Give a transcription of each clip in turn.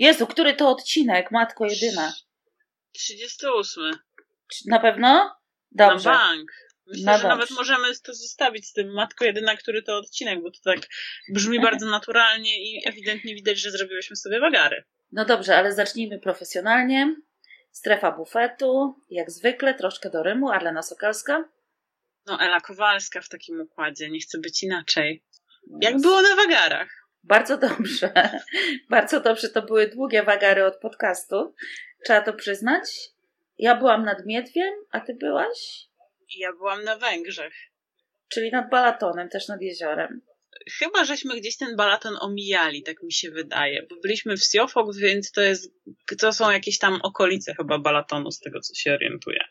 Jezu, który to odcinek, matko jedyna? 38. Na pewno? Dobrze. Na bank. Myślę, No że dobrze. nawet możemy to zostawić z tym Matko Jedyna, który to odcinek, bo to tak brzmi bardzo naturalnie i ewidentnie widać, że zrobiłyśmy sobie wagary. No dobrze, ale zacznijmy profesjonalnie. Strefa bufetu, jak zwykle, troszkę do Rymu, Arlena Sokalska. No, Ela Kowalska w takim układzie, nie chce być inaczej. Jak było na wagarach? Bardzo dobrze. Bardzo dobrze. To były długie wagary od podcastu. Trzeba to przyznać. Ja byłam nad Miedwiem, a ty byłaś? Ja byłam na Węgrzech. Czyli nad Balatonem, też nad jeziorem. Chyba żeśmy gdzieś ten balaton omijali, tak mi się wydaje, bo byliśmy w Siofok, więc to jest, to są jakieś tam okolice chyba balatonu, z tego co się orientuję.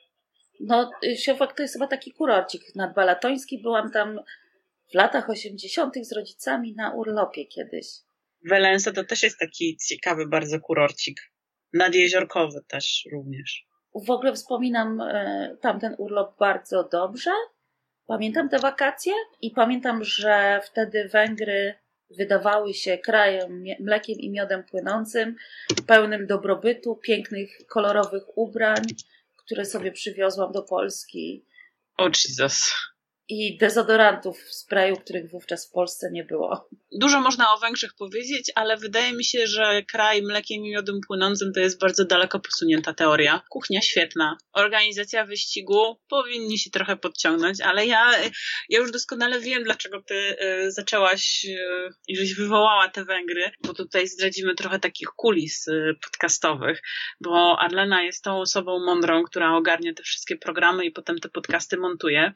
No, Siofak to jest chyba taki kurorcik nadbalatoński. Byłam tam w latach 80. z rodzicami na urlopie kiedyś. Welense to też jest taki ciekawy bardzo kurorcik. Nadjeziorkowy też również. W ogóle wspominam e, tamten urlop bardzo dobrze. Pamiętam te wakacje i pamiętam, że wtedy Węgry wydawały się krajem mlekiem i miodem płynącym, pełnym dobrobytu, pięknych, kolorowych ubrań, które sobie przywiozłam do Polski O Jesus. I dezodorantów w sprayu, których wówczas w Polsce nie było. Dużo można o Węgrzech powiedzieć, ale wydaje mi się, że kraj mlekiem i miodem płynącym to jest bardzo daleko posunięta teoria. Kuchnia świetna. Organizacja wyścigu powinni się trochę podciągnąć, ale ja, ja już doskonale wiem, dlaczego ty y, zaczęłaś y, i żeś wywołała te Węgry, bo tutaj zdradzimy trochę takich kulis y, podcastowych, bo Arlena jest tą osobą mądrą, która ogarnia te wszystkie programy i potem te podcasty montuje,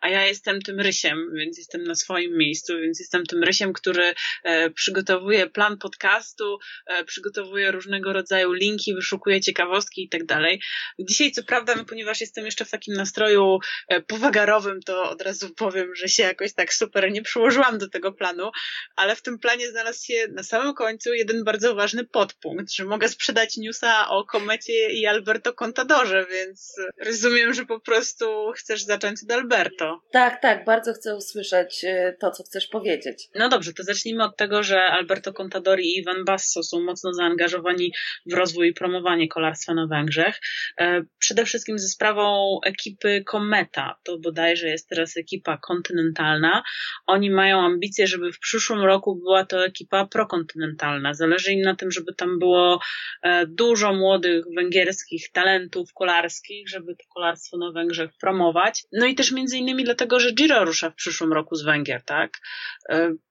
a ja jestem tym rysiem, więc jestem na swoim miejscu, więc jestem tym rysiem, który e, przygotowuje plan podcastu, e, przygotowuje różnego rodzaju linki, wyszukuje ciekawostki i tak dalej. Dzisiaj, co prawda, no, ponieważ jestem jeszcze w takim nastroju e, powagarowym, to od razu powiem, że się jakoś tak super nie przyłożyłam do tego planu, ale w tym planie znalazł się na samym końcu jeden bardzo ważny podpunkt, że mogę sprzedać newsa o komecie i Alberto Contadorze, więc rozumiem, że po prostu chcesz zacząć od Alberto. Tak, tak, bardzo chcę usłyszeć e, to, co chcesz powiedzieć. No dobrze, to zacznijmy od tego, że Alberto Contadori i Ivan Basso są mocno zaangażowani w rozwój i promowanie kolarstwa na Węgrzech. E, Przede wszystkim ze sprawą ekipy Kometa, to bodajże jest teraz ekipa kontynentalna. Oni mają ambicje, żeby w przyszłym roku była to ekipa prokontynentalna. Zależy im na tym, żeby tam było e, dużo młodych węgierskich talentów kolarskich, żeby to kolarstwo na Węgrzech promować. No i też między innymi dlatego, że Giro rusza w przyszłym roku z Węgier, tak?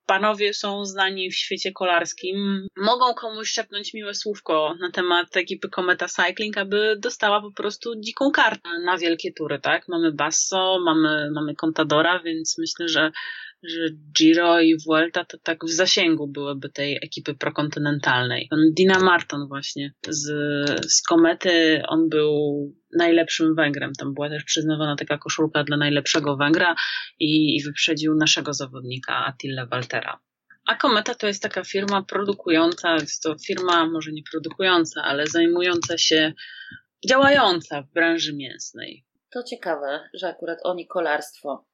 Panowie są znani w świecie kolarskim. Mogą komuś szepnąć miłe słówko na temat ekipy Kometa Cycling, aby dostała po prostu dziką kartę na wielkie tury, tak? Mamy Basso, mamy, mamy Contadora, więc myślę, że, że Giro i Vuelta to tak w zasięgu byłyby tej ekipy prokontynentalnej. Dina Marton właśnie z, z Komety, on był najlepszym Węgrem. Tam była też przyznawana taka koszulka dla najlepszego Węgra i, i wyprzedził naszego zawodnika Attila Waltera. A Kometa to jest taka firma produkująca, jest to firma może nie produkująca, ale zajmująca się, działająca w branży mięsnej. To ciekawe, że akurat oni kolarstwo.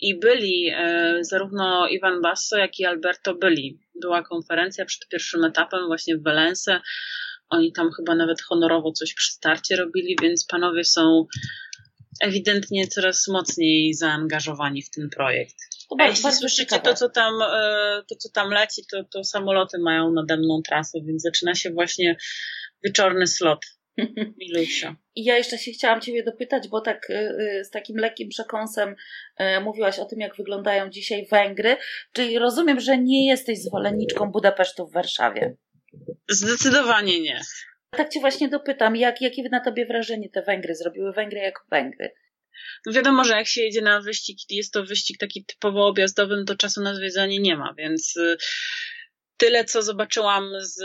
I byli e, zarówno Iwan Basso, jak i Alberto byli. Była konferencja przed pierwszym etapem właśnie w Valence. Oni tam chyba nawet honorowo coś przy starcie robili, więc panowie są ewidentnie coraz mocniej zaangażowani w ten projekt. To A jeśli bardzo słyszycie ciekawe. to, co tam, e, to, co tam leci, to, to samoloty mają nade mną trasę, więc zaczyna się właśnie wieczorny slot Milusia. I ja jeszcze się chciałam Ciebie dopytać, bo tak y, y, z takim lekkim przekąsem mówiłaś o tym, jak wyglądają dzisiaj Węgry. Czyli rozumiem, że nie jesteś zwolenniczką Budapesztu w Warszawie. Zdecydowanie nie. Tak Cię właśnie dopytam, jak, jakie na Tobie wrażenie te Węgry zrobiły Węgry jako Węgry? No wiadomo, że jak się jedzie na wyścig jest to wyścig taki typowo objazdowy, no to czasu na zwiedzanie nie ma, więc y, tyle, co zobaczyłam z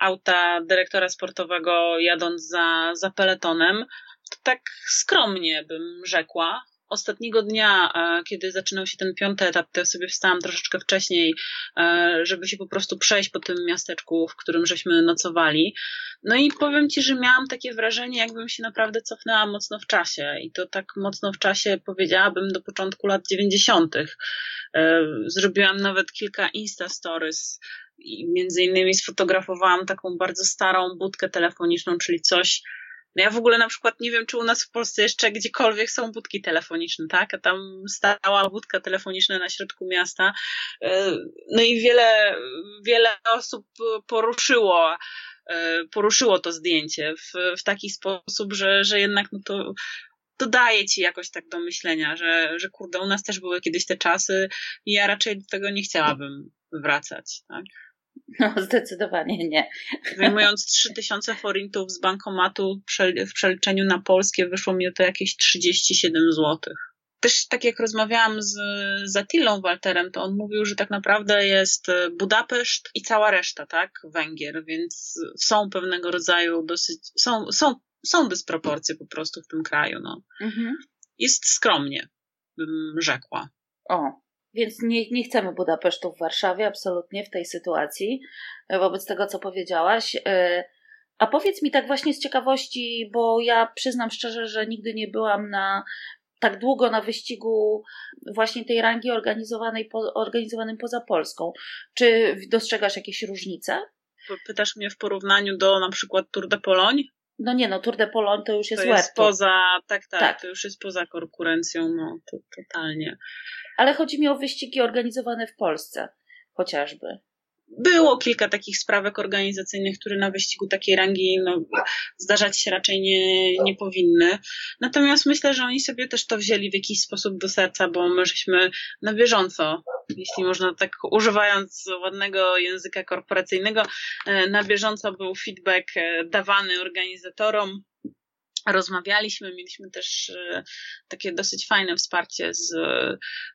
auta dyrektora sportowego jadąc za, za peletonem, to tak skromnie bym rzekła. Ostatniego dnia, e, kiedy zaczynał się ten piąty etap, to ja sobie wstałam troszeczkę wcześniej, e, żeby się po prostu przejść po tym miasteczku, w którym żeśmy nocowali. No i powiem Ci, że miałam takie wrażenie, jakbym się naprawdę cofnęła mocno w czasie. I to tak mocno w czasie powiedziałabym do początku lat 90. E, Zrobiłam nawet kilka Insta Stories I między innymi sfotografowałam taką bardzo starą budkę telefoniczną, czyli coś, no ja w ogóle na przykład nie wiem, czy u nas w Polsce jeszcze gdziekolwiek są budki telefoniczne, tak? A tam stała budka telefoniczna na środku miasta. E, no i wiele, wiele osób poruszyło, e, poruszyło to zdjęcie w, w taki sposób, że, że jednak no to daje ci jakoś tak do myślenia, że, że kurde, u nas też były kiedyś te czasy i ja raczej do tego nie chciałabym wracać, tak? No, zdecydowanie nie. Wyjmując 3000 forintów z bankomatu w przeliczeniu na polskie wyszło mi to jakieś 37 zł. Też tak jak rozmawiałam z, z Attillą Walterem, to on mówił, że tak naprawdę jest Budapeszt i cała reszta, tak, Węgier, więc są pewnego rodzaju dosyć, są, są, są dysproporcje po prostu w tym kraju, no. Mhm. Jest skromnie, bym rzekła. O, więc nie, nie chcemy Budapesztu w Warszawie, absolutnie w tej sytuacji, e, wobec tego, co powiedziałaś. E, a powiedz mi tak właśnie z ciekawości, bo ja przyznam szczerze, że nigdy nie byłam na tak długo na wyścigu właśnie tej rangi organizowanej po, organizowanym poza Polską. Czy dostrzegasz jakieś różnice? Pytasz mnie w porównaniu do na przykład Tour de Pologne? No nie, no Tour de Pologne to już jest To jest poza, tak, tak, tak, to już jest poza konkurencją, no to totalnie ale chodzi mi o wyścigi organizowane w Polsce chociażby. Było kilka takich sprawek organizacyjnych, które na wyścigu takiej rangi no, zdarzać się raczej nie, nie powinny. Natomiast myślę, że oni sobie też to wzięli w jakiś sposób do serca, bo my żeśmy na bieżąco, jeśli można tak używając ładnego języka korporacyjnego, e, na bieżąco był feedback e, dawany organizatorom rozmawialiśmy, mieliśmy też e, takie dosyć fajne wsparcie z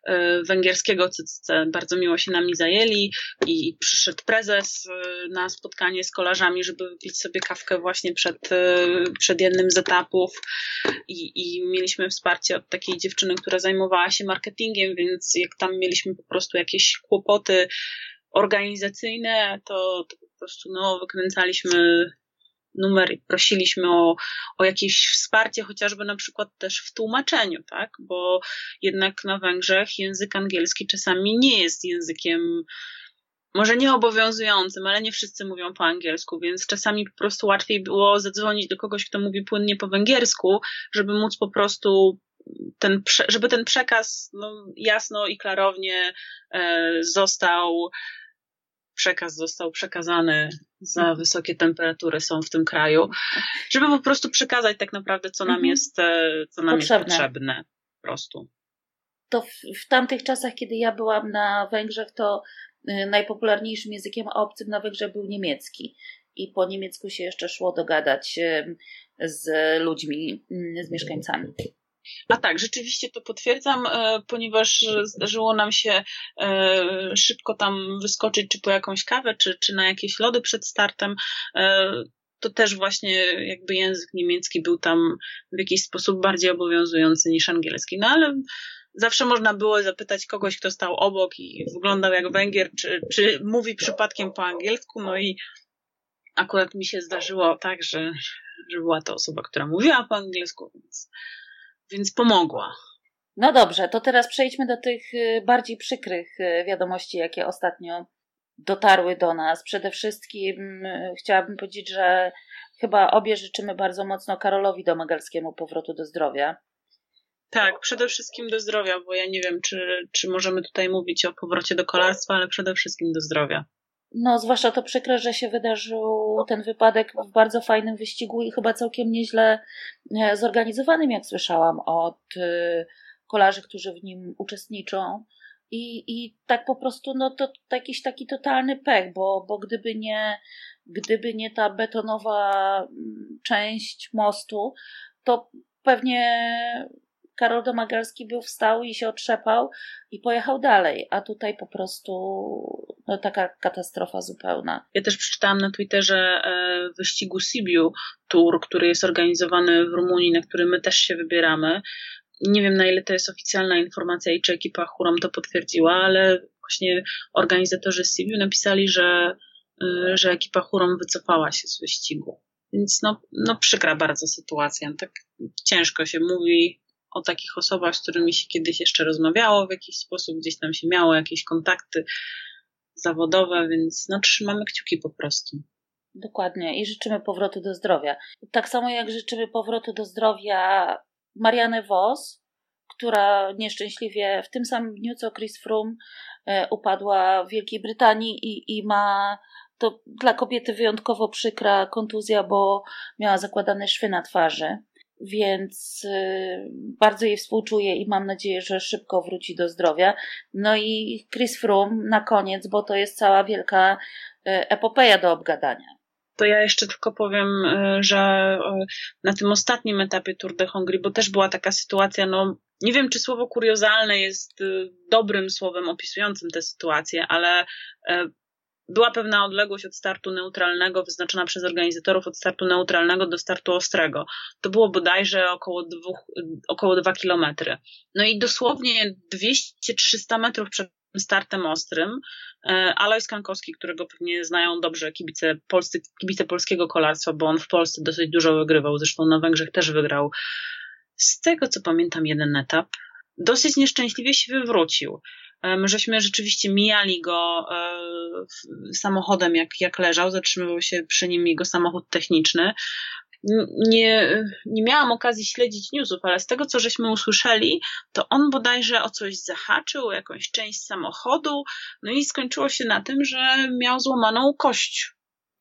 e, węgierskiego CCC. Bardzo miło się nami zajęli i przyszedł prezes e, na spotkanie z kolarzami, żeby wypić sobie kawkę właśnie przed, przed jednym z etapów I, i mieliśmy wsparcie od takiej dziewczyny, która zajmowała się marketingiem, więc jak tam mieliśmy po prostu jakieś kłopoty organizacyjne, to, to po prostu no, wykręcaliśmy numer i prosiliśmy o, o jakieś wsparcie, chociażby na przykład też w tłumaczeniu, tak? Bo jednak na Węgrzech język angielski czasami nie jest językiem może nie obowiązującym, ale nie wszyscy mówią po angielsku, więc czasami po prostu łatwiej było zadzwonić do kogoś, kto mówi płynnie po węgiersku, żeby móc po prostu ten, żeby ten przekaz no, jasno i klarownie e, został przekaz został przekazany za wysokie temperatury są w tym kraju, żeby po prostu przekazać tak naprawdę, co nam mhm. jest, e, co nam potrzebne. jest potrzebne. Po prostu. To w, w tamtych czasach, kiedy ja byłam na Węgrzech, to y, najpopularniejszym językiem obcym na Węgrzech był niemiecki. I po niemiecku się jeszcze szło dogadać z ludźmi, y, z mieszkańcami. A tak, rzeczywiście to potwierdzam, e, ponieważ zdarzyło nam się e, szybko tam wyskoczyć, czy po jakąś kawę, czy, czy na jakieś lody przed startem. E, to też właśnie jakby język niemiecki był tam w jakiś sposób bardziej obowiązujący niż angielski. No ale zawsze można było zapytać kogoś, kto stał obok i wyglądał jak Węgier, czy, czy mówi przypadkiem po angielsku. No i akurat mi się zdarzyło tak, że, że była to osoba, która mówiła po angielsku, więc więc pomogła. No dobrze, to teraz przejdźmy do tych y, bardziej przykrych y, wiadomości, jakie ostatnio dotarły do nas. Przede wszystkim y, chciałabym powiedzieć, że chyba obie życzymy bardzo mocno Karolowi Domagalskiemu powrotu do zdrowia. Tak, przede wszystkim do zdrowia, bo ja nie wiem, czy, czy możemy tutaj mówić o powrocie do kolarstwa, ale przede wszystkim do zdrowia. No, zwłaszcza to przykre, że się wydarzył ten wypadek w bardzo fajnym wyścigu i chyba całkiem nieźle e, zorganizowanym, jak słyszałam od e, kolarzy, którzy w nim uczestniczą. I, i tak po prostu, no to, jakiś taki totalny pech, bo, bo gdyby nie, gdyby nie ta betonowa mm, część mostu, to pewnie Karol Domagalski był wstał i się otrzepał i pojechał dalej, a tutaj po prostu no, taka katastrofa zupełna. Ja też przeczytałam na Twitterze e, wyścigu Sibiu Tour, który jest organizowany w Rumunii, na który my też się wybieramy. Nie wiem na ile to jest oficjalna informacja i czy ekipa Hurom to potwierdziła, ale właśnie organizatorzy Sibiu napisali, że, e, że ekipa Hurom wycofała się z wyścigu. Więc no, no przykra bardzo sytuacja. Tak ciężko się mówi o takich osobach, z którymi się kiedyś jeszcze rozmawiało w jakiś sposób, gdzieś tam się miało jakieś kontakty zawodowe, więc no, trzymamy kciuki po prostu. Dokładnie i życzymy powrotu do zdrowia. Tak samo jak życzymy powrotu do zdrowia Marianne Vos, która nieszczęśliwie w tym samym dniu co Chris Froome e, upadła w Wielkiej Brytanii i, i ma to dla kobiety wyjątkowo przykra kontuzja, bo miała zakładane szwy na twarzy. Więc y, bardzo jej współczuję i mam nadzieję, że szybko wróci do zdrowia. No i Chris Froome na koniec, bo to jest cała wielka y, epopeja do obgadania. To ja jeszcze tylko powiem, y, że na tym ostatnim etapie Tour de Hongrii, bo też była taka sytuacja, no nie wiem, czy słowo kuriozalne jest dobrym słowem opisującym tę sytuację, ale była pewna odległość od startu neutralnego, wyznaczona przez organizatorów od startu neutralnego do startu ostrego. To było bodajże około, dwóch, około 2 kilometry. No i dosłownie 200-300 metrów przed startem ostrym e, Alois Kankowski, którego pewnie znają dobrze kibice, polscy, kibice polskiego kolarstwa, bo on w Polsce dosyć dużo wygrywał, zresztą na Węgrzech też wygrał. Z tego co pamiętam jeden etap, dosyć nieszczęśliwie się wywrócił. My żeśmy rzeczywiście mijali go e, samochodem, jak, jak leżał, zatrzymywał się przy nim jego samochód techniczny. Nie, nie miałam okazji śledzić newsów, ale z tego, co żeśmy usłyszeli, to on bodajże o coś zahaczył, o jakąś część samochodu, no i skończyło się na tym, że miał złamaną kość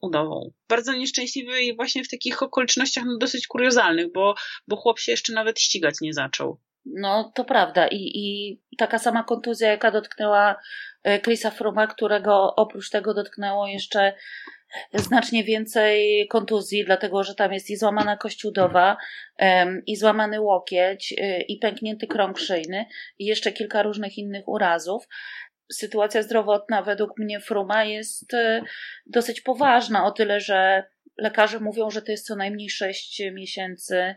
udową. Bardzo nieszczęśliwy i właśnie w takich okolicznościach no, dosyć kuriozalnych, bo, bo chłop się jeszcze nawet ścigać nie zaczął. No, to prawda. I, I taka sama kontuzja, jaka dotknęła e, Chrisa Fruma, którego oprócz tego dotknęło jeszcze znacznie więcej kontuzji, dlatego że tam jest i złamana kość udowa, i złamany łokieć, e, i pęknięty krąg szyjny, i jeszcze kilka różnych innych urazów. Sytuacja zdrowotna według mnie Fruma jest e, dosyć poważna, o tyle, że lekarze mówią, że to jest co najmniej 6 miesięcy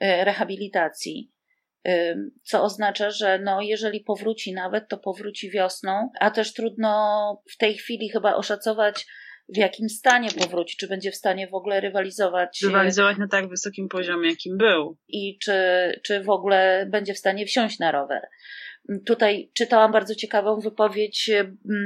rehabilitacji co oznacza, że no, jeżeli powróci nawet, to powróci wiosną, a też trudno w tej chwili chyba oszacować, w jakim stanie powróci, czy będzie w stanie w ogóle rywalizować. Rywalizować na tak wysokim poziomie, jakim był. I czy, czy w ogóle będzie w stanie wsiąść na rower. Tutaj czytałam bardzo ciekawą wypowiedź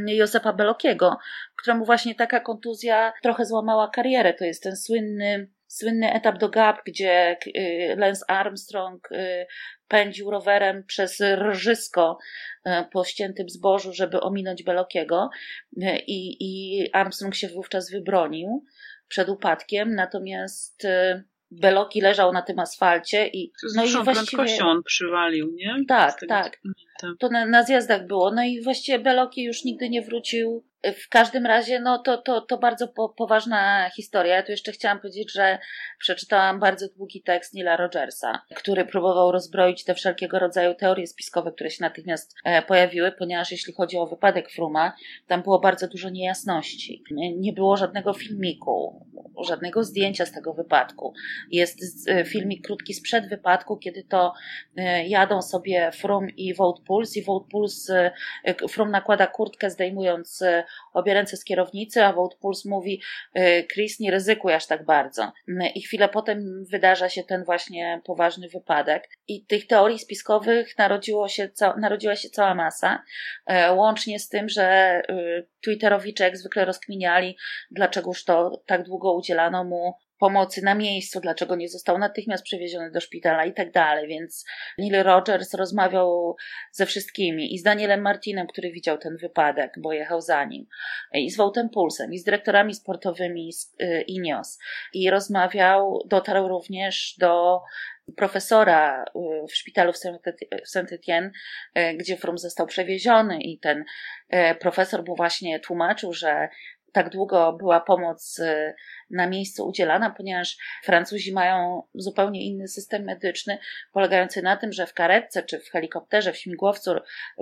Józefa Belokiego, któremu właśnie taka kontuzja trochę złamała karierę. To jest ten słynny słynny etap do Gap, gdzie y, Lance Armstrong y, pędził rowerem przez rżysko y, po ściętym zbożu, żeby ominąć Belokiego i, i Armstrong się wówczas wybronił przed upadkiem, natomiast Beloki leżał na tym asfalcie i no i właściwie prędkością on przywalił, nie? Tak, tak. To na, na zjazdach było. No i właściwie Beloki już nigdy nie wrócił w każdym razie, no to, to, to bardzo po, poważna historia. Ja tu jeszcze chciałam powiedzieć, że przeczytałam bardzo długi tekst Nila Rogersa, który próbował rozbroić te wszelkiego rodzaju teorie spiskowe, które się natychmiast e, pojawiły, ponieważ jeśli chodzi o wypadek Fruma, tam było bardzo dużo niejasności. Nie było żadnego filmiku, żadnego zdjęcia z tego wypadku. Jest e, filmik krótki sprzed wypadku, kiedy to e, jadą sobie Frum i Wout Puls i Wout Puls, Frum nakłada kurtkę zdejmując obie ręce z kierownicy, a Wout mówi y, Chris, nie ryzykuj aż tak bardzo. I chwilę potem wydarza się ten właśnie poważny wypadek. I tych teorii spiskowych narodziło się, narodziła się cała masa, e, łącznie z tym, że y, Twitterowicze jak zwykle rozkminiali, dlaczegoż to tak długo udzielano mu pomocy na miejscu, dlaczego nie został natychmiast przewieziony do szpitala i tak dalej. Więc Neil Rogers rozmawiał ze wszystkimi i z Danielem Martinem, który widział ten wypadek, bo jechał za nim, i z Wołtem Pulsem, i z dyrektorami sportowymi z y, INIOS. I rozmawiał, dotarł również do profesora y, w szpitalu w Saint-Étienne, y, gdzie Frum został przewieziony i ten profesor mu właśnie tłumaczył, że tak długo była pomoc na miejscu udzielana, ponieważ Francuzi mają zupełnie inny system medyczny, polegający na tym, że w karetce czy w helikopterze, w śmigłowcu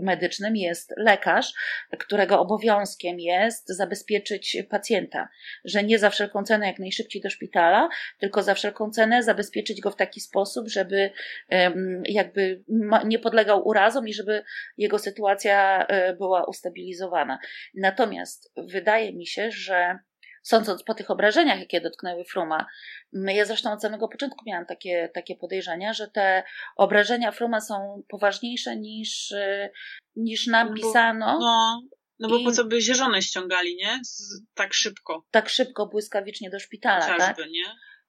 medycznym jest lekarz, którego obowiązkiem jest zabezpieczyć pacjenta, że nie za wszelką cenę jak najszybciej do szpitala, tylko za wszelką cenę zabezpieczyć go w taki sposób, żeby jakby nie podlegał urazom i żeby jego sytuacja y, była ustabilizowana. Natomiast wydaje mi się, że sądząc po tych obrażeniach, jakie dotknęły Fruma, ja zresztą od samego początku miałam takie, takie podejrzenia, że te obrażenia Fruma są poważniejsze niż, niż nam pisano. No, No bo I... po co by żonę ściągali, nie? Z, tak szybko. Tak szybko, błyskawicznie do szpitala, Chociażby, tak? nie?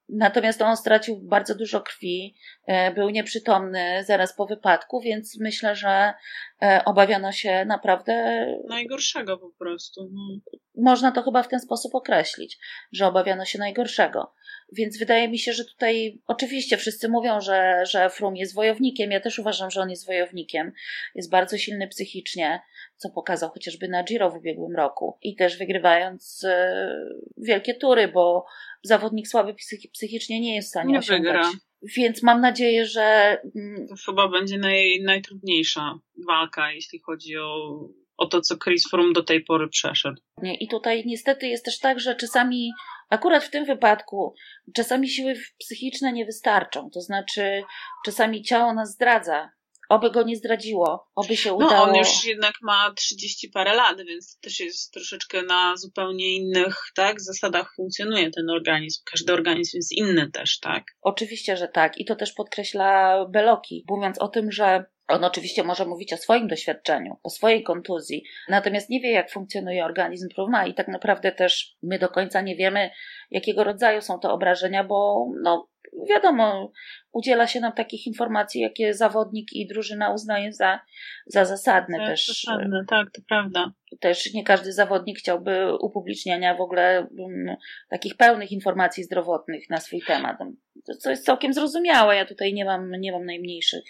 Natomiast on stracił bardzo dużo krwi, e, był nieprzytomny zaraz po wypadku, więc myślę, że e, obawiano się naprawdę. Najgorszego po prostu. No. Można to chyba w ten sposób określić, że obawiano się najgorszego. Więc wydaje mi się, że tutaj oczywiście wszyscy mówią, że, że Frum jest wojownikiem. Ja też uważam, że on jest wojownikiem. Jest bardzo silny psychicznie, co pokazał chociażby na Giro w ubiegłym roku. I też wygrywając e, wielkie tury, bo zawodnik słaby psychicznie nie jest w stanie nie osiągać. Wygra. Więc mam nadzieję, że. Mm, to chyba będzie naj, najtrudniejsza walka, jeśli chodzi o, o to, co Chris Froome do tej pory przeszedł. I tutaj niestety jest też tak, że czasami Akurat w tym wypadku czasami siły psychiczne nie wystarczą, to znaczy czasami ciało nas zdradza. Oby go nie zdradziło, oby się udało. No, on już jednak ma 30 parę lat, więc też jest troszeczkę na zupełnie innych tak, zasadach funkcjonuje ten organizm. Każdy organizm jest inny też, tak? Oczywiście, że tak. I to też podkreśla Beloki, mówiąc o tym, że on oczywiście może mówić o swoim doświadczeniu, o swojej kontuzji, natomiast nie wie, jak funkcjonuje organizm Pruma i tak naprawdę też my do końca nie wiemy, jakiego rodzaju są to obrażenia, bo no, wiadomo, udziela się nam takich informacji, jakie zawodnik i drużyna uznaje za, za zasadne tak, też. Zasadne, tak, to prawda. Też nie każdy zawodnik chciałby upubliczniania w ogóle um, takich pełnych informacji zdrowotnych na swój temat. Co jest całkiem zrozumiałe. Ja tutaj nie mam, nie mam najmniejszych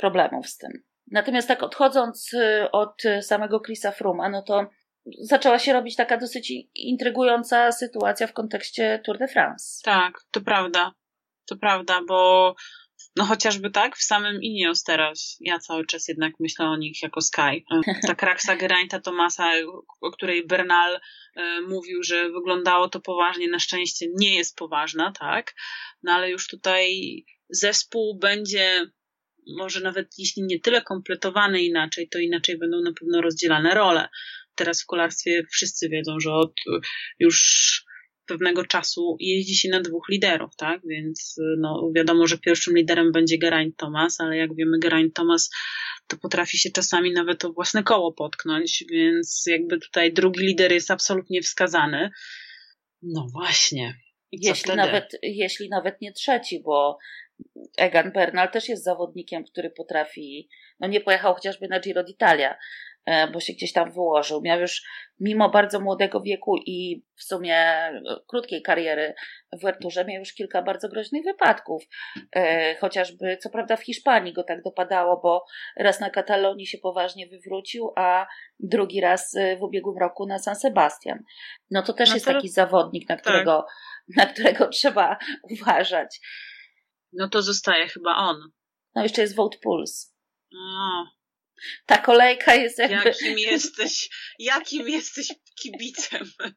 problemów z tym. Natomiast tak odchodząc y, od samego Chrisa Fruma, no to zaczęła się robić taka dosyć intrygująca sytuacja w kontekście Tour de France. Tak, to prawda. To prawda, bo no chociażby tak, w samym Ineos teraz, ja cały czas jednak myślę o nich jako Sky. Ta kraksa Geraint'a Tomasa, o której Bernal e, mówił, że wyglądało to poważnie, na szczęście nie jest poważna, tak? No ale już tutaj zespół będzie może nawet jeśli nie tyle kompletowane inaczej, to inaczej będą na pewno rozdzielane role. Teraz w kolarstwie wszyscy wiedzą, że od już pewnego czasu jeździ się na dwóch liderów, tak? Więc no, wiadomo, że pierwszym liderem będzie Geraint Thomas, ale jak wiemy, Geraint Thomas to potrafi się czasami nawet o własne koło potknąć, więc jakby tutaj drugi lider jest absolutnie wskazany. No właśnie. jeśli nawet, jeśli nawet nie trzeci, bo Egan Bernal też jest zawodnikiem, który potrafi, no nie pojechał chociażby na Giro d'Italia, e, bo się gdzieś tam wyłożył. Miał już mimo bardzo młodego wieku i w sumie e, krótkiej kariery w Werturze miał już kilka bardzo groźnych wypadków. E, chociażby, co prawda w Hiszpanii go tak dopadało, bo raz na Katalonii się poważnie wywrócił, a drugi raz w ubiegłym roku na San Sebastian. No to też no jest taki zawodnik, na którego, tak. na którego trzeba uważać. No to zostaje chyba on. No jeszcze jest Vote Pulse. A. Ta kolejka jest jakby... Jakim jesteś, jakim jesteś kibicem?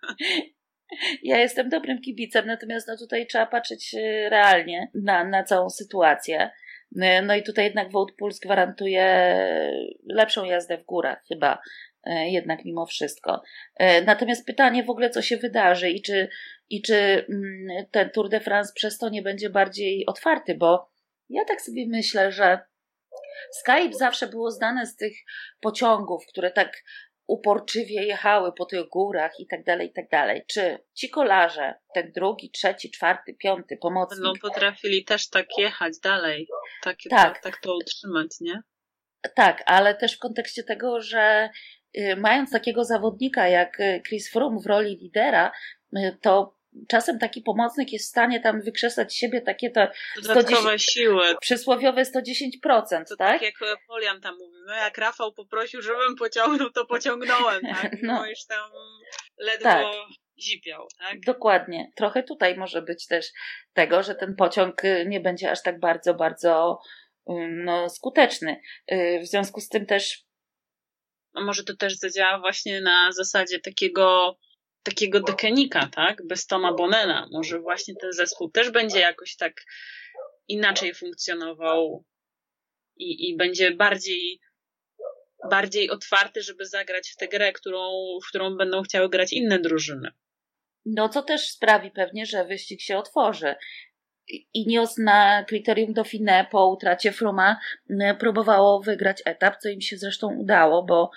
Ja jestem dobrym kibicem, natomiast no tutaj trzeba patrzeć y, realnie na, na całą sytuację. Y, no i tutaj jednak Vote Pulse gwarantuje lepszą jazdę w górach chyba y, jednak mimo wszystko. Natomiast pytanie w ogóle, co się wydarzy i czy i czy mm, ten Tour de France przez to nie będzie bardziej otwarty, bo ja tak sobie myślę, że Skype zawsze było znane z tych pociągów, które tak uporczywie jechały po tych górach i tak dalej, i tak dalej. Czy ci kolarze, ten drugi, trzeci, czwarty, piąty pomocnik... No potrafili też tak jechać dalej, tak, tak. tak to utrzymać, nie? Tak, ale też w kontekście tego, że mając takiego zawodnika jak y, Chris Froome w roli lidera, y, to czasem taki pomocnik jest w stanie tam wykrzesać siebie takie to dodatkowe siły. Przysłowiowe 110%, to tak? tak? jak Polian tam mówi, no jak Rafał poprosił, żebym pociągnął, to pociągnąłem, tak? No już tam ledwo tak. zipiał, tak? Dokładnie. Trochę tutaj może być też tego, że ten pociąg y, nie będzie aż tak bardzo, bardzo no, skuteczny. Y, w związku z tym też a może to też zadziała właśnie na zasadzie takiego takiego dekenika, tak? Bez Toma Bonena. Może właśnie ten zespół też będzie jakoś tak inaczej funkcjonował i, i będzie bardziej bardziej otwarty, żeby zagrać w tę grę, którą, w którą będą chciały grać inne drużyny. No, co też sprawi pewnie, że wyścig się otworzy. Ineos na kryterium Dauphiné po utracie Froma próbowało wygrać etap, co im się zresztą udało, bo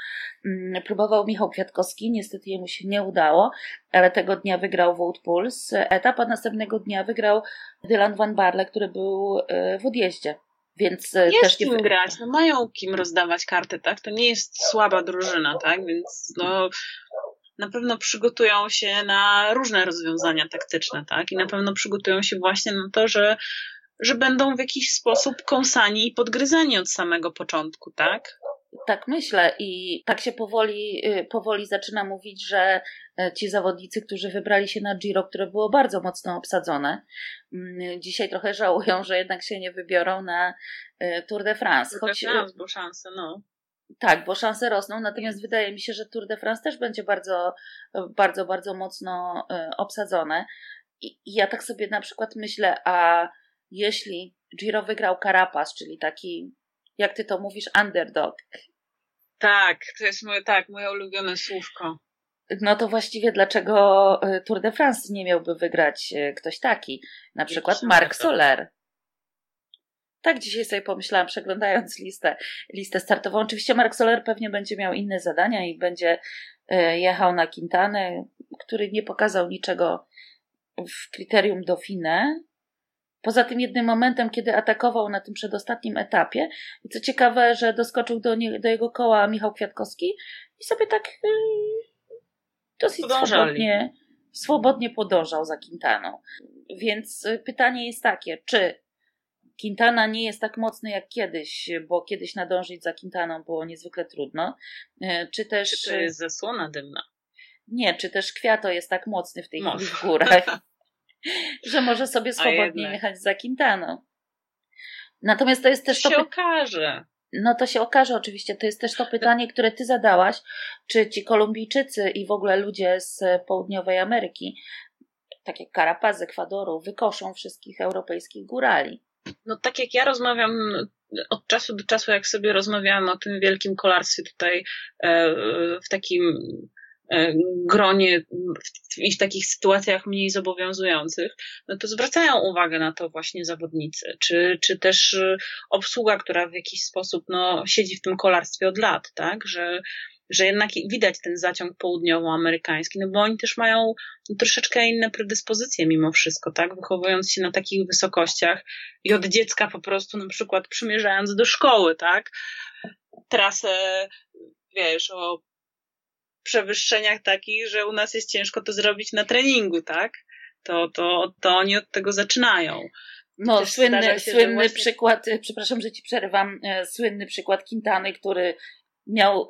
próbował Michał Kwiatkowski, niestety jemu się nie udało, ale tego dnia wygrał Wout Puls etap, a następnego dnia wygrał Dylan Van Barle, który był w odjeździe. Więc e, jest też kim nie... grać, no mają kim rozdawać karty, tak? To nie jest słaba drużyna, tak? Więc no na pewno przygotują się na różne rozwiązania taktyczne, tak? I na pewno przygotują się właśnie na to, że, że będą w jakiś sposób kąsani i podgryzani od samego początku, tak? Tak myślę i tak się powoli, y, powoli zaczyna mówić, że e, ci zawodnicy, którzy wybrali się na Giro, które było bardzo mocno obsadzone, mm, dzisiaj trochę żałują, że jednak się nie wybiorą na e, Tour de France. Tour de France, bo szanse, no. Tak, bo szanse rosną, natomiast wydaje mi się, że Tour de France też będzie bardzo, bardzo, bardzo mocno e, obsadzone. I ja tak sobie na przykład myślę, a jeśli Giro wygrał Carapaz, czyli taki, jak ty to mówisz, underdog. Tak, to jest moje, tak, moje ulubione słówko. No to właściwie dlaczego e, Tour de France nie miałby wygrać e, ktoś taki? Na przykład Marc Soler. Tak dzisiaj sobie pomyślałam, przeglądając listę, listę startową. Oczywiście Mark Soler pewnie będzie miał inne zadania i będzie e, jechał na Quintanę, który nie pokazał niczego w kryterium Dauphiné. Poza tym jednym momentem, kiedy atakował na tym przedostatnim etapie, i co ciekawe, że doskoczył do, nie, do jego koła Michał Kwiatkowski i sobie tak yy, dosyć swobodnie, swobodnie podążał za Quintaną. Więc e, pytanie jest takie, czy Quintana nie jest tak mocny jak kiedyś, bo kiedyś nadążyć za Quintaną było niezwykle trudno. E, czy też. Czy to jest zasłona dymna? Nie, czy też Kwiato jest tak mocny w tej chwili w górach, że może sobie swobodnie jechać za Quintaną. Natomiast to jest też to. to się okaże. No to się okaże oczywiście. To jest też to pytanie, które ty zadałaś, czy ci Kolumbijczycy i w ogóle ludzie z południowej Ameryki, tak jak Carapaz z Ekwadoru, wykoszą wszystkich europejskich górali no tak jak ja rozmawiam od czasu do czasu, jak sobie rozmawiałam o tym wielkim kolarstwie tutaj e, w takim e, gronie i w takich sytuacjach mniej zobowiązujących, no to zwracają uwagę na to właśnie zawodnicy, czy, czy też obsługa, która w jakiś sposób no, siedzi w tym kolarstwie od lat, tak, że że jednak widać ten zaciąg południowoamerykański, no bo oni też mają troszeczkę inne predyspozycje mimo wszystko, tak? Wychowując się na takich wysokościach i od dziecka po prostu na przykład przymierzając do szkoły, tak? Trasę, wiesz, o przewyższeniach takich, że u nas jest ciężko to zrobić na treningu, tak? To, to, to oni od tego zaczynają. No, słynny, się, słynny właśnie... przykład, przepraszam, że ci przerywam, e, słynny przykład Quintany, który miał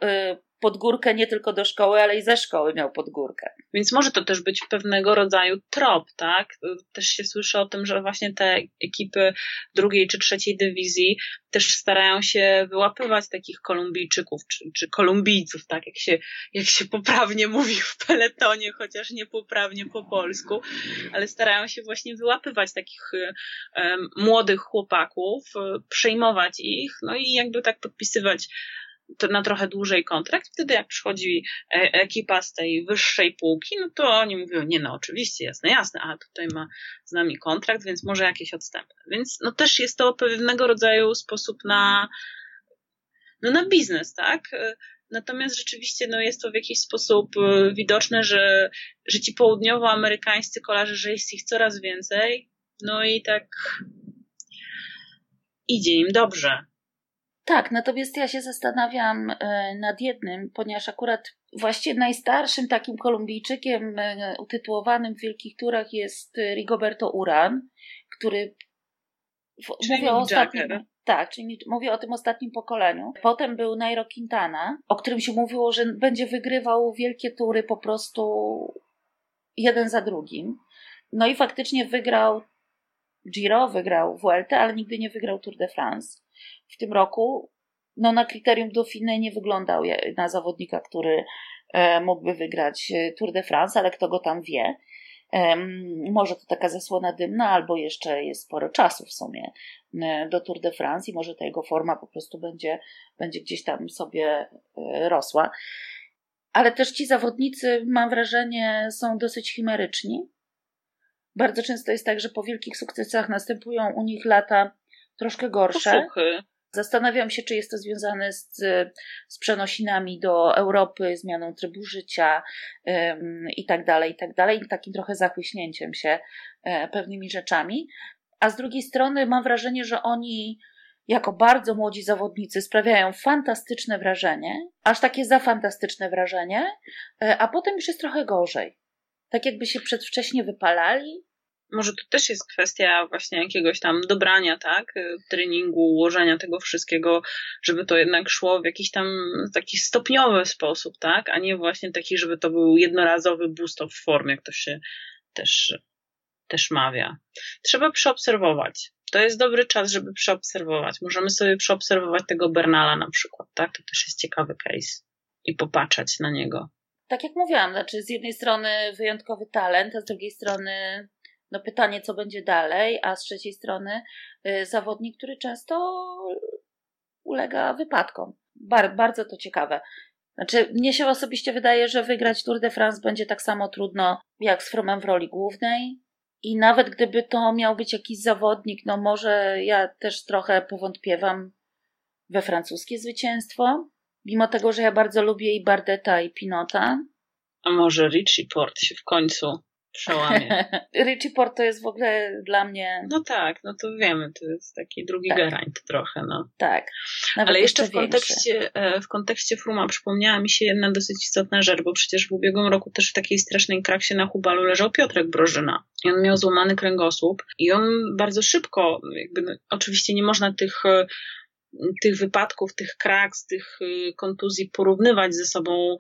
e, pod górkę nie tylko do szkoły, ale i ze szkoły miał pod górkę. Więc może to też być pewnego rodzaju trop, tak? Też się słyszy o tym, że właśnie te ekipy drugiej czy trzeciej dywizji też starają się wyłapywać takich Kolumbijczyków, czy, czy Kolumbijców, tak? Jak się, jak się poprawnie mówi w peletonie, chociaż nie poprawnie po polsku, ale starają się właśnie wyłapywać takich młodych chłopaków, przejmować ich, no i jakby tak podpisywać na trochę dłużej kontrakt. Wtedy jak przychodzi e, ekipa z tej wyższej półki, no to oni mówią, nie no, oczywiście, jasne, jasne, a tutaj ma z nami kontrakt, więc może jakieś odstępne. Więc no też jest to pewnego rodzaju sposób na, no na biznes, tak? E, natomiast rzeczywiście no jest to w jakiś sposób e, widoczne, że, że ci południowoamerykańscy kolarze, że jest ich coraz więcej, no i tak idzie im dobrze. Tak, natomiast ja się zastanawiam e, nad jednym, ponieważ akurat właściwie najstarszym takim Kolumbijczykiem e, utytułowanym w wielkich turach jest Rigoberto Uran, który czyli mówię o ostatnim. Tak, czyli mówię o tym ostatnim pokoleniu. Potem był Nairo Quintana, o którym się mówiło, że będzie wygrywał wielkie tury po prostu jeden za drugim. No i faktycznie wygrał Giro, wygrał Vuelta, ale nigdy nie wygrał Tour de France w tym roku no, na kryterium Dauphiné nie wyglądał na zawodnika, który e, mógłby wygrać e, Tour de France, ale kto go tam wie. Może to taka zasłona dymna, albo jeszcze jest sporo czasu w sumie e, do Tour de France i może ta jego forma po prostu będzie, będzie gdzieś tam sobie rosła. Ale też ci zawodnicy, mam wrażenie, są dosyć chimeryczni bardzo często jest tak, że po wielkich sukcesach następują u nich lata troszkę gorsze. Posłuchy. Zastanawiam się, czy jest to związane z, z przenosinami do Europy, zmianą trybu życia ym, i tak dalej, i tak dalej, takim trochę zachłyśnięciem się e, pewnymi rzeczami. A z drugiej strony mam wrażenie, że oni jako bardzo młodzi zawodnicy sprawiają fantastyczne wrażenie, aż takie za fantastyczne wrażenie, e, a potem już jest trochę gorzej. Tak jakby się przedwcześnie wypalali, może to też jest kwestia właśnie jakiegoś tam dobrania, tak? Treningu, ułożenia tego wszystkiego, żeby to jednak szło w jakiś tam taki stopniowy sposób, tak? A nie właśnie taki, żeby to był jednorazowy boost of form, jak to się też, też mawia. Trzeba przeobserwować. To jest dobry czas, żeby przeobserwować. Możemy sobie przeobserwować tego Bernala na przykład, tak? To też jest ciekawy case. I popatrzeć na niego. Tak jak mówiłam, znaczy z jednej strony wyjątkowy talent, a z drugiej strony no pytanie, co będzie dalej, a z trzeciej strony y, zawodnik, który często ulega wypadkom. Bar bardzo to ciekawe. Znaczy, mnie się osobiście wydaje, że wygrać Tour de France będzie tak samo trudno jak z Fromem w roli głównej. I nawet gdyby to miał być jakiś zawodnik, no może ja też trochę powątpiewam we francuskie zwycięstwo. Mimo tego, że ja bardzo lubię i Bardeta, i Pinota. A może Richie Port się w końcu przełamie. Richie Port to jest w ogóle dla mnie... No tak, no to wiemy, to jest taki drugi tak. Geraint trochę, no. Tak. Nawet Ale jeszcze w kontekście, e, w kontekście Fruma przypomniała mi się jedna dosyć istotna rzecz, bo przecież w ubiegłym roku też w takiej strasznej kraksie na Hubalu leżał Piotrek Brożyna. I on miał złamany kręgosłup i on bardzo szybko, jakby, no, oczywiście nie można tych e, tych wypadków, tych kraks, tych e, kontuzji porównywać ze sobą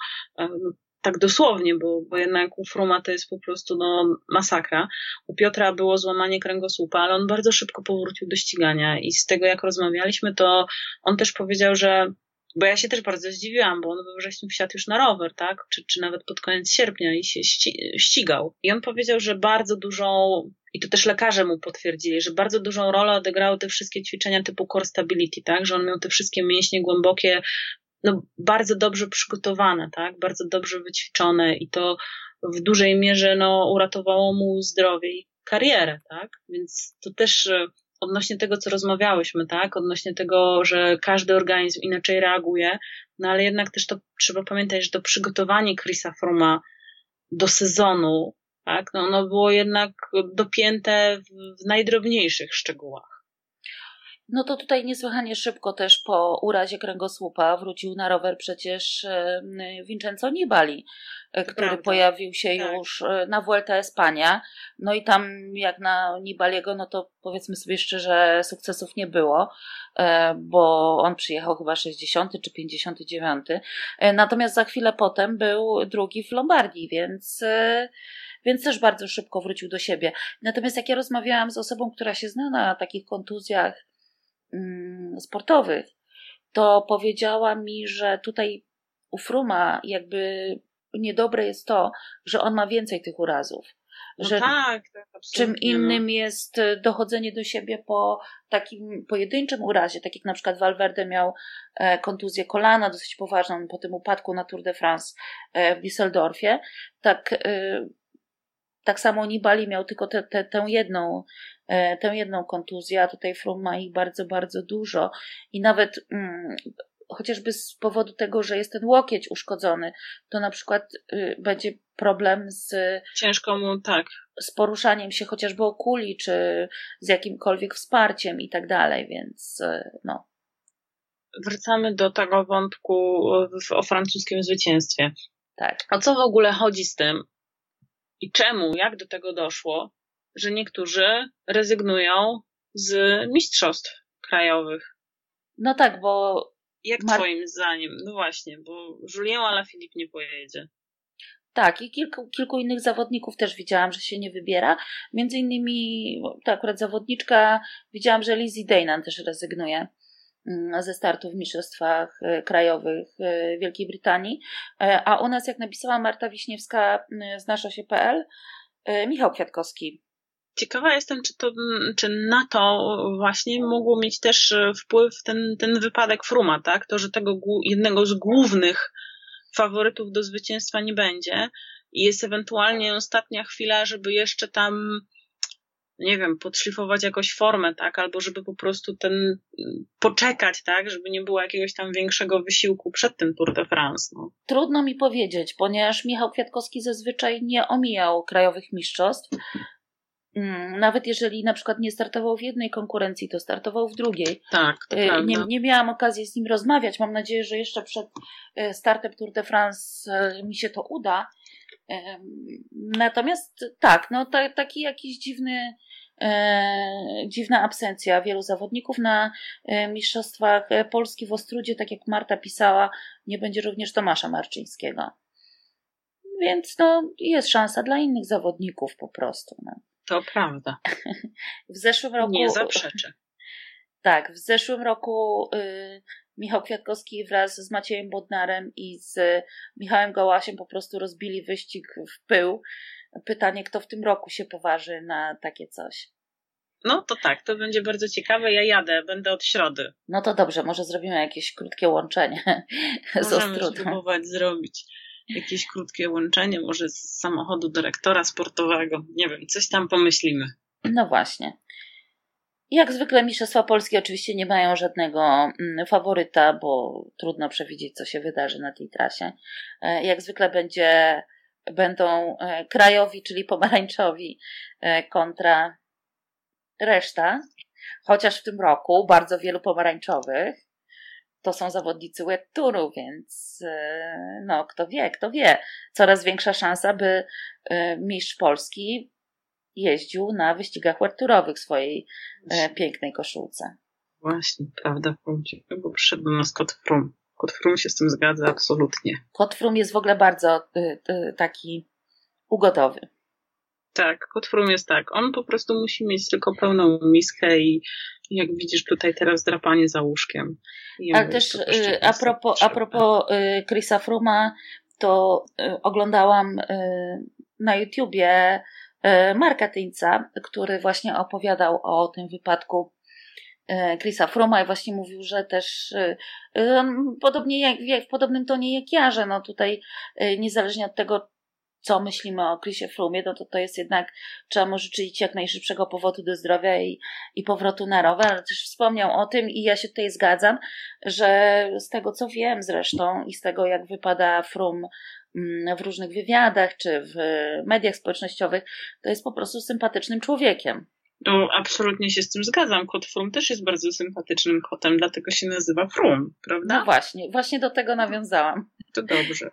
tak dosłownie, bo, bo jednak u Fruma to jest po prostu no, masakra. U Piotra było złamanie kręgosłupa, ale on bardzo szybko powrócił do ścigania i z tego jak rozmawialiśmy, to on też powiedział, że bo ja się też bardzo zdziwiłam, bo on we wrześniu wsiadł już na rower, tak? Czy, czy nawet pod koniec sierpnia i się ścigał. I on powiedział, że bardzo dużą, i to też lekarze mu potwierdzili, że bardzo dużą rolę odegrały te wszystkie ćwiczenia typu core stability, tak? Że on miał te wszystkie mięśnie głębokie no, bardzo dobrze przygotowane, tak? Bardzo dobrze wyćwiczone i to w dużej mierze no, uratowało mu zdrowie i karierę, tak? Więc to też e, odnośnie tego, co rozmawiałyśmy, tak? Odnośnie tego, że każdy organizm inaczej reaguje, no ale jednak też to trzeba pamiętać, że to przygotowanie Chrisa Froma do sezonu, tak? No, ono było jednak dopięte w najdrobniejszych szczegółach. No to tutaj niesłychanie szybko też po urazie kręgosłupa wrócił na rower przecież e, Vincenzo Nibali, e, który Prawda. pojawił się tak. już e, na Vuelta Espania. No i tam jak na Nibaliego, no to powiedzmy sobie szczerze, sukcesów nie było, bo on przyjechał chyba 60 czy 59. Natomiast za chwilę potem był drugi w Lombardii, więc więc też bardzo szybko wrócił do siebie. Natomiast jak ja rozmawiałam z osobą, która się zna na takich kontuzjach sportowych, to powiedziała mi, że tutaj u Fruma jakby niedobre jest to, że on ma więcej tych urazów. No że tak, tak czym no. innym jest dochodzenie do siebie po takim pojedynczym urazie, tak jak na przykład Valverde miał e, kontuzję kolana dosyć poważną po tym upadku na Tour de France e, w Düsseldorfie, tak, e, tak samo Nibali miał tylko te, te, tę jedną E, tę jedną kontuzję, a tutaj Frum ma ich bardzo, bardzo dużo i nawet mm, chociażby z powodu tego, że jest ten łokieć uszkodzony, to na przykład y, będzie problem z ciężką tak. Z poruszaniem się chociażby o kuli, czy z jakimkolwiek wsparciem i tak dalej, więc y, no. Wracamy do tego wątku o francuskim zwycięstwie. Tak. O co w ogóle chodzi z tym? I czemu, jak do tego doszło? że niektórzy rezygnują z mistrzostw krajowych. No tak, bo. Jak Mar... Twoim zdaniem? No właśnie, bo Julien Alaphilippe nie pojedzie. Tak, i kilku, kilku innych zawodników też widziałam, że się nie wybiera. Między innymi, to akurat zawodniczka, widziałam, że Lizzie Daynan też rezygnuje ze startu w mistrzostwach e, krajowych e, Wielkiej Brytanii. E, a u nas, jak napisała Marta Wiśniewska z nasza się.pl, Michał Kwiatkowski Ciekawa jestem, czy, to, czy na to właśnie mógł mieć też wpływ ten, ten wypadek Fruma, tak? To, że tego jednego z głównych faworytów do zwycięstwa nie będzie i jest ewentualnie ostatnia chwila, żeby jeszcze tam nie wiem, podszlifować jakoś formę, tak, albo żeby po prostu ten, poczekać, tak, żeby nie było jakiegoś tam większego wysiłku przed tym Tour de France. No. Trudno mi powiedzieć, ponieważ Michał Kwiatkowski zazwyczaj nie omijał krajowych mistrzostw. Mm, nawet jeżeli na przykład nie startował w jednej konkurencji, to startował w drugiej. Tak, to y, nie, nie miałam okazji z nim rozmawiać. Mam nadzieję, że jeszcze przed y, startem Tour de France y, mi się to uda. Natomiast tak, no ta, taki jakiś dziwny, dziwna absencja wielu zawodników na e, Mistrzostwach Polski w Ostrudzie, tak jak Marta pisała, nie będzie również Tomasza Marczyńskiego. Więc no, jest szansa dla innych zawodników po prostu. No. To prawda. w zeszłym roku. Nie zaprzeczę. Tak, w zeszłym roku y, Michał Kwiatkowski wraz z Maciejem Bodnarem i z Michałem Gołasiem po prostu rozbili wyścig w pył. Pytanie, kto w tym roku się poważy na takie coś. No to tak, to będzie bardzo ciekawe. Ja jadę, będę od środy. No to dobrze, może zrobimy jakieś krótkie łączenie z Możemy spróbować zrobić jakieś krótkie łączenie, może z samochodu dyrektora sportowego. Nie wiem, coś tam pomyślimy. No właśnie. Jak zwykle Mistrzostwa Polskie oczywiście nie mają żadnego mm, faworyta, bo trudno przewidzieć, co się wydarzy na tej trasie. E, jak zwykle będzie, będą e, krajowi, czyli pomarańczowi e, kontra reszta. Chociaż w tym roku bardzo wielu pomarańczowych to są zawodnicy web touru, więc no, kto wie, kto wie. Coraz większa szansa, by mistrz Polski jeździł na wyścigach werturowych w swojej e, pięknej koszulce. Właśnie, prawda, bo przyszedł nas kot Frum. Kot Frum się z tym zgadza absolutnie. Kot Frum jest w ogóle bardzo y, y, taki ugodowy. Tak, kot Frum jest tak. On po prostu musi mieć tylko pełną miskę i jak widzisz tutaj teraz drapanie za łóżkiem. Ale też y, a propos, a propos y, Chrisa Fruma, to oglądałam na YouTubie E, Marka Tyńca, który właśnie opowiadał o tym wypadku e, Chrisa Froma i właśnie mówił, że też e, podobnie jak, w podobnym tonie jak ja, że no tutaj niezależnie od tego, co myślimy o Chrisie Frumie, no to to jest jednak, trzeba mu życzyć jak najszybszego powodu do zdrowia i, i powrotu na rower, ale też wspomniał o tym i ja się tutaj zgadzam, że z tego co wiem zresztą i z tego jak wypada Frum w różnych wywiadach czy w mediach społecznościowych, to jest po prostu sympatycznym człowiekiem. No, absolutnie się z tym zgadzam. Kot Frum też jest bardzo sympatycznym kotem, dlatego się nazywa Frum, prawda? No właśnie, właśnie do tego nawiązałam. To dobrze.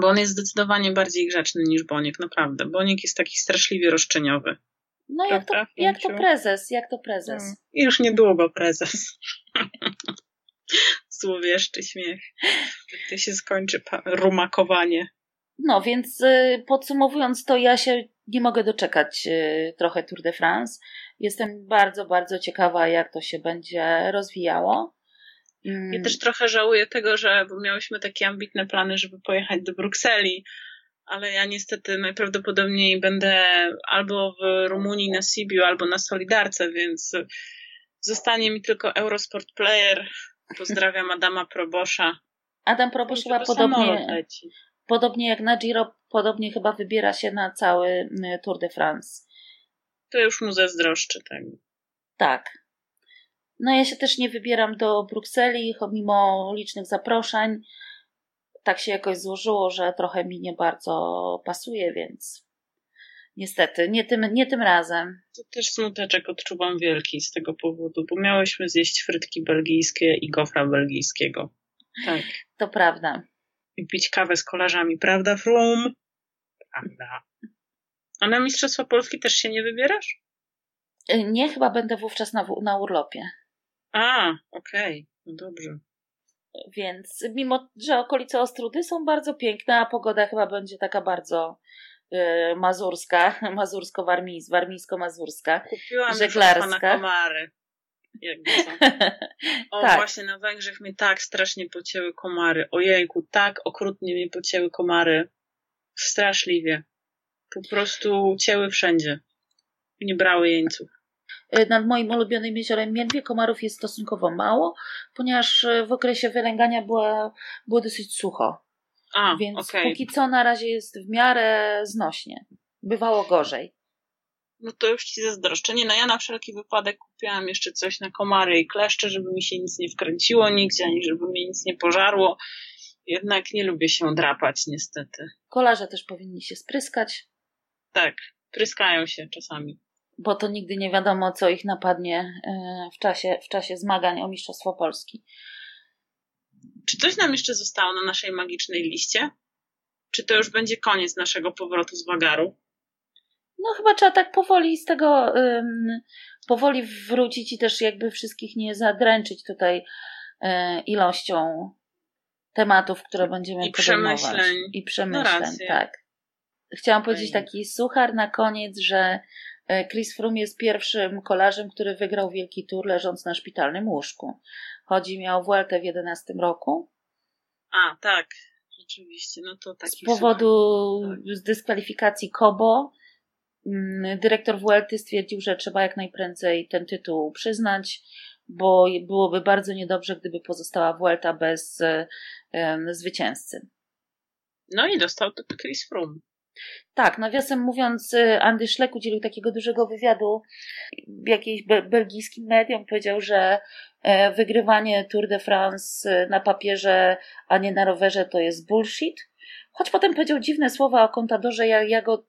Bo on jest zdecydowanie bardziej grzeczny niż Boniek, naprawdę. Boniek jest taki straszliwie roszczeniowy. No jak to, jak to prezes, jak to prezes. No, już niedługo prezes. Złowieszczy śmiech. Gdy się skończy rumakowanie. No więc y, podsumowując to, ja się nie mogę doczekać y, trochę Tour de France. Jestem bardzo, bardzo ciekawa, jak to się będzie rozwijało. Ja też trochę żałuję tego, że miałyśmy takie ambitne plany, żeby pojechać do Brukseli, ale ja niestety najprawdopodobniej będę albo w Rumunii na Sibiu, albo na Solidarce, więc zostanie mi tylko Eurosport Player. Pozdrawiam Adama Probosza. Adam Probosz chyba podobnie, podobnie jak na Giro, podobnie chyba wybiera się na cały Tour de France. To już mu zazdroszczę tego. Tak. No ja się też nie wybieram do Brukseli, mimo licznych zaproszeń. Tak się jakoś złożyło, że trochę mi nie bardzo pasuje, więc niestety, nie tym, nie tym razem. To też smuteczek odczuwam wielki z tego powodu, bo miałyśmy zjeść frytki belgijskie i gofra belgijskiego. Tak. To prawda i pić kawę z kolarzami, prawda, Frum? Prawda. A na Mistrzostwa Polski też się nie wybierasz? Y, nie, chyba będę wówczas na, na urlopie. A, okej, okay. no dobrze. Więc mimo, że okolice Ostrudy są bardzo piękne, a pogoda chyba będzie taka bardzo y, mazurska, mazursko-warmińsko-mazurska, Kupiłam żeglarska. na komary. Jakby. O, tak. właśnie na Węgrzech mnie tak strasznie pocięły komary. Ojejku, tak okrutnie mnie pocięły komary. Straszliwie. Po prostu cięły wszędzie. Nie brały jeńców. Y, nad moim ulubionym jeziorem Miedwie komarów jest stosunkowo mało, ponieważ y, w okresie wylęgania było, było dosyć sucho. A, Więc okay. póki co na razie jest w miarę znośnie. Bywało gorzej. No to już ci zazdroszczę. Nie, no ja na wszelki wypadek kupiłam jeszcze coś na komary i kleszcze, żeby mi się nic nie wkręciło nigdzie, ani żeby mnie nic nie pożarło. Jednak nie lubię się drapać, niestety. Kolarze też powinni się spryskać. Tak, pryskają się czasami. Bo to nigdy nie wiadomo, co ich napadnie e, w czasie, w czasie zmagań o Mistrzostwo Polski. Czy coś nam jeszcze zostało na naszej magicznej liście? Czy to już będzie koniec naszego powrotu z Wagaru? No chyba trzeba tak powoli z tego um, powoli wrócić i też jakby wszystkich nie zadręczyć tutaj e, ilością tematów, które będziemy I przemyśleń. I przemyśleń, no tak. Chciałam powiedzieć taki suchar na koniec, że Chris Froome jest pierwszym kolarzem, który wygrał Wielki Tour leżąc na szpitalnym łóżku. Chodzi mi o Vueltę w 11 roku. A, tak. Rzeczywiście, no to taki Z powodu tak. z dyskwalifikacji Kobo mm, dyrektor Vuelty stwierdził, że trzeba jak najprędzej ten tytuł przyznać, bo byłoby bardzo niedobrze, gdyby pozostała Vuelta bez um, zwycięzcy. No i dostał to Chris Froome. Tak, nawiasem mówiąc, y, Andy Schleck udzielił takiego dużego wywiadu w jakiejś be belgijskim medium. Powiedział, że e, wygrywanie Tour de France y, na papierze, a nie na rowerze to jest bullshit. Choć potem powiedział dziwne słowa o kontadorze, ja, ja go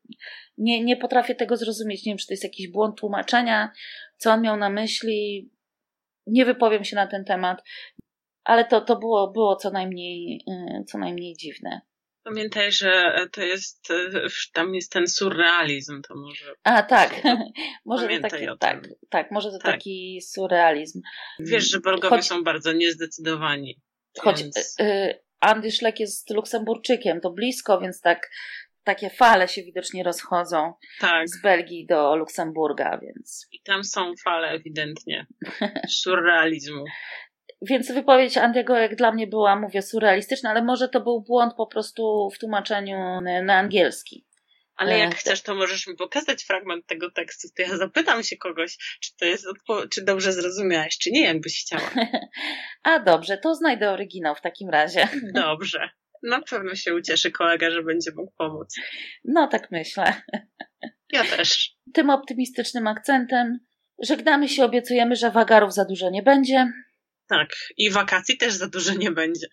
nie, nie potrafię tego zrozumieć. Nie wiem, czy to jest jakiś błąd tłumaczenia, co on miał na myśli. Nie wypowiem się na ten temat, ale to, to było, było co najmniej, y, co najmniej dziwne. Pamiętaj, że to jest, tam jest ten surrealizm, to może. A, tak. może Pamiętaj taki, tak, tak, może to tak. taki surrealizm. Wiesz, że Belgowie choć, są bardzo niezdecydowani. Choć więc... y, Andy Schleck jest Luksemburczykiem, to blisko, więc tak takie fale się widocznie rozchodzą tak. z Belgii do Luksemburga, więc. I tam są fale ewidentnie surrealizmu. Więc wypowiedź Andiego jak dla mnie była, mówię, surrealistyczna, ale może to był błąd po prostu w tłumaczeniu na angielski. Ale jak e, chcesz, to możesz mi pokazać fragment tego tekstu, to ja zapytam się kogoś, czy to jest czy dobrze zrozumiałeś, czy nie, jakbyś chciała. A dobrze, to znajdę oryginał w takim razie. Dobrze. Na pewno się ucieszy kolega, że będzie mógł pomóc. No, tak myślę. Ja też. Tym optymistycznym akcentem żegnamy się, obiecujemy, że wagarów za dużo nie będzie. Tak, i wakacji też za dużo nie będzie.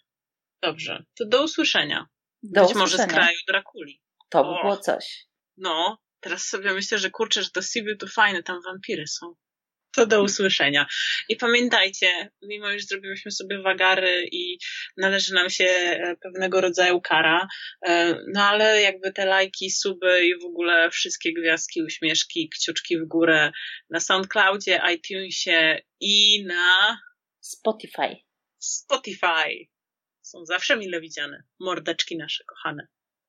Dobrze, to do usłyszenia. Do Być usłyszenia. może z kraju Drakuli. To by było coś. No, teraz sobie myślę, że kurczę, że to Sibiu to fajne, tam wampiry są. To do usłyszenia. I pamiętajcie, mimo iż zrobiłyśmy sobie wagary i należy nam się e, pewnego rodzaju kara, e, no ale jakby te lajki, suby i w ogóle wszystkie gwiazdki, uśmieszki, kciuczki w górę na SoundCloudzie, iTunesie i na Spotify. Spotify. Są zawsze mile widziane. Mordeczki nasze kochane.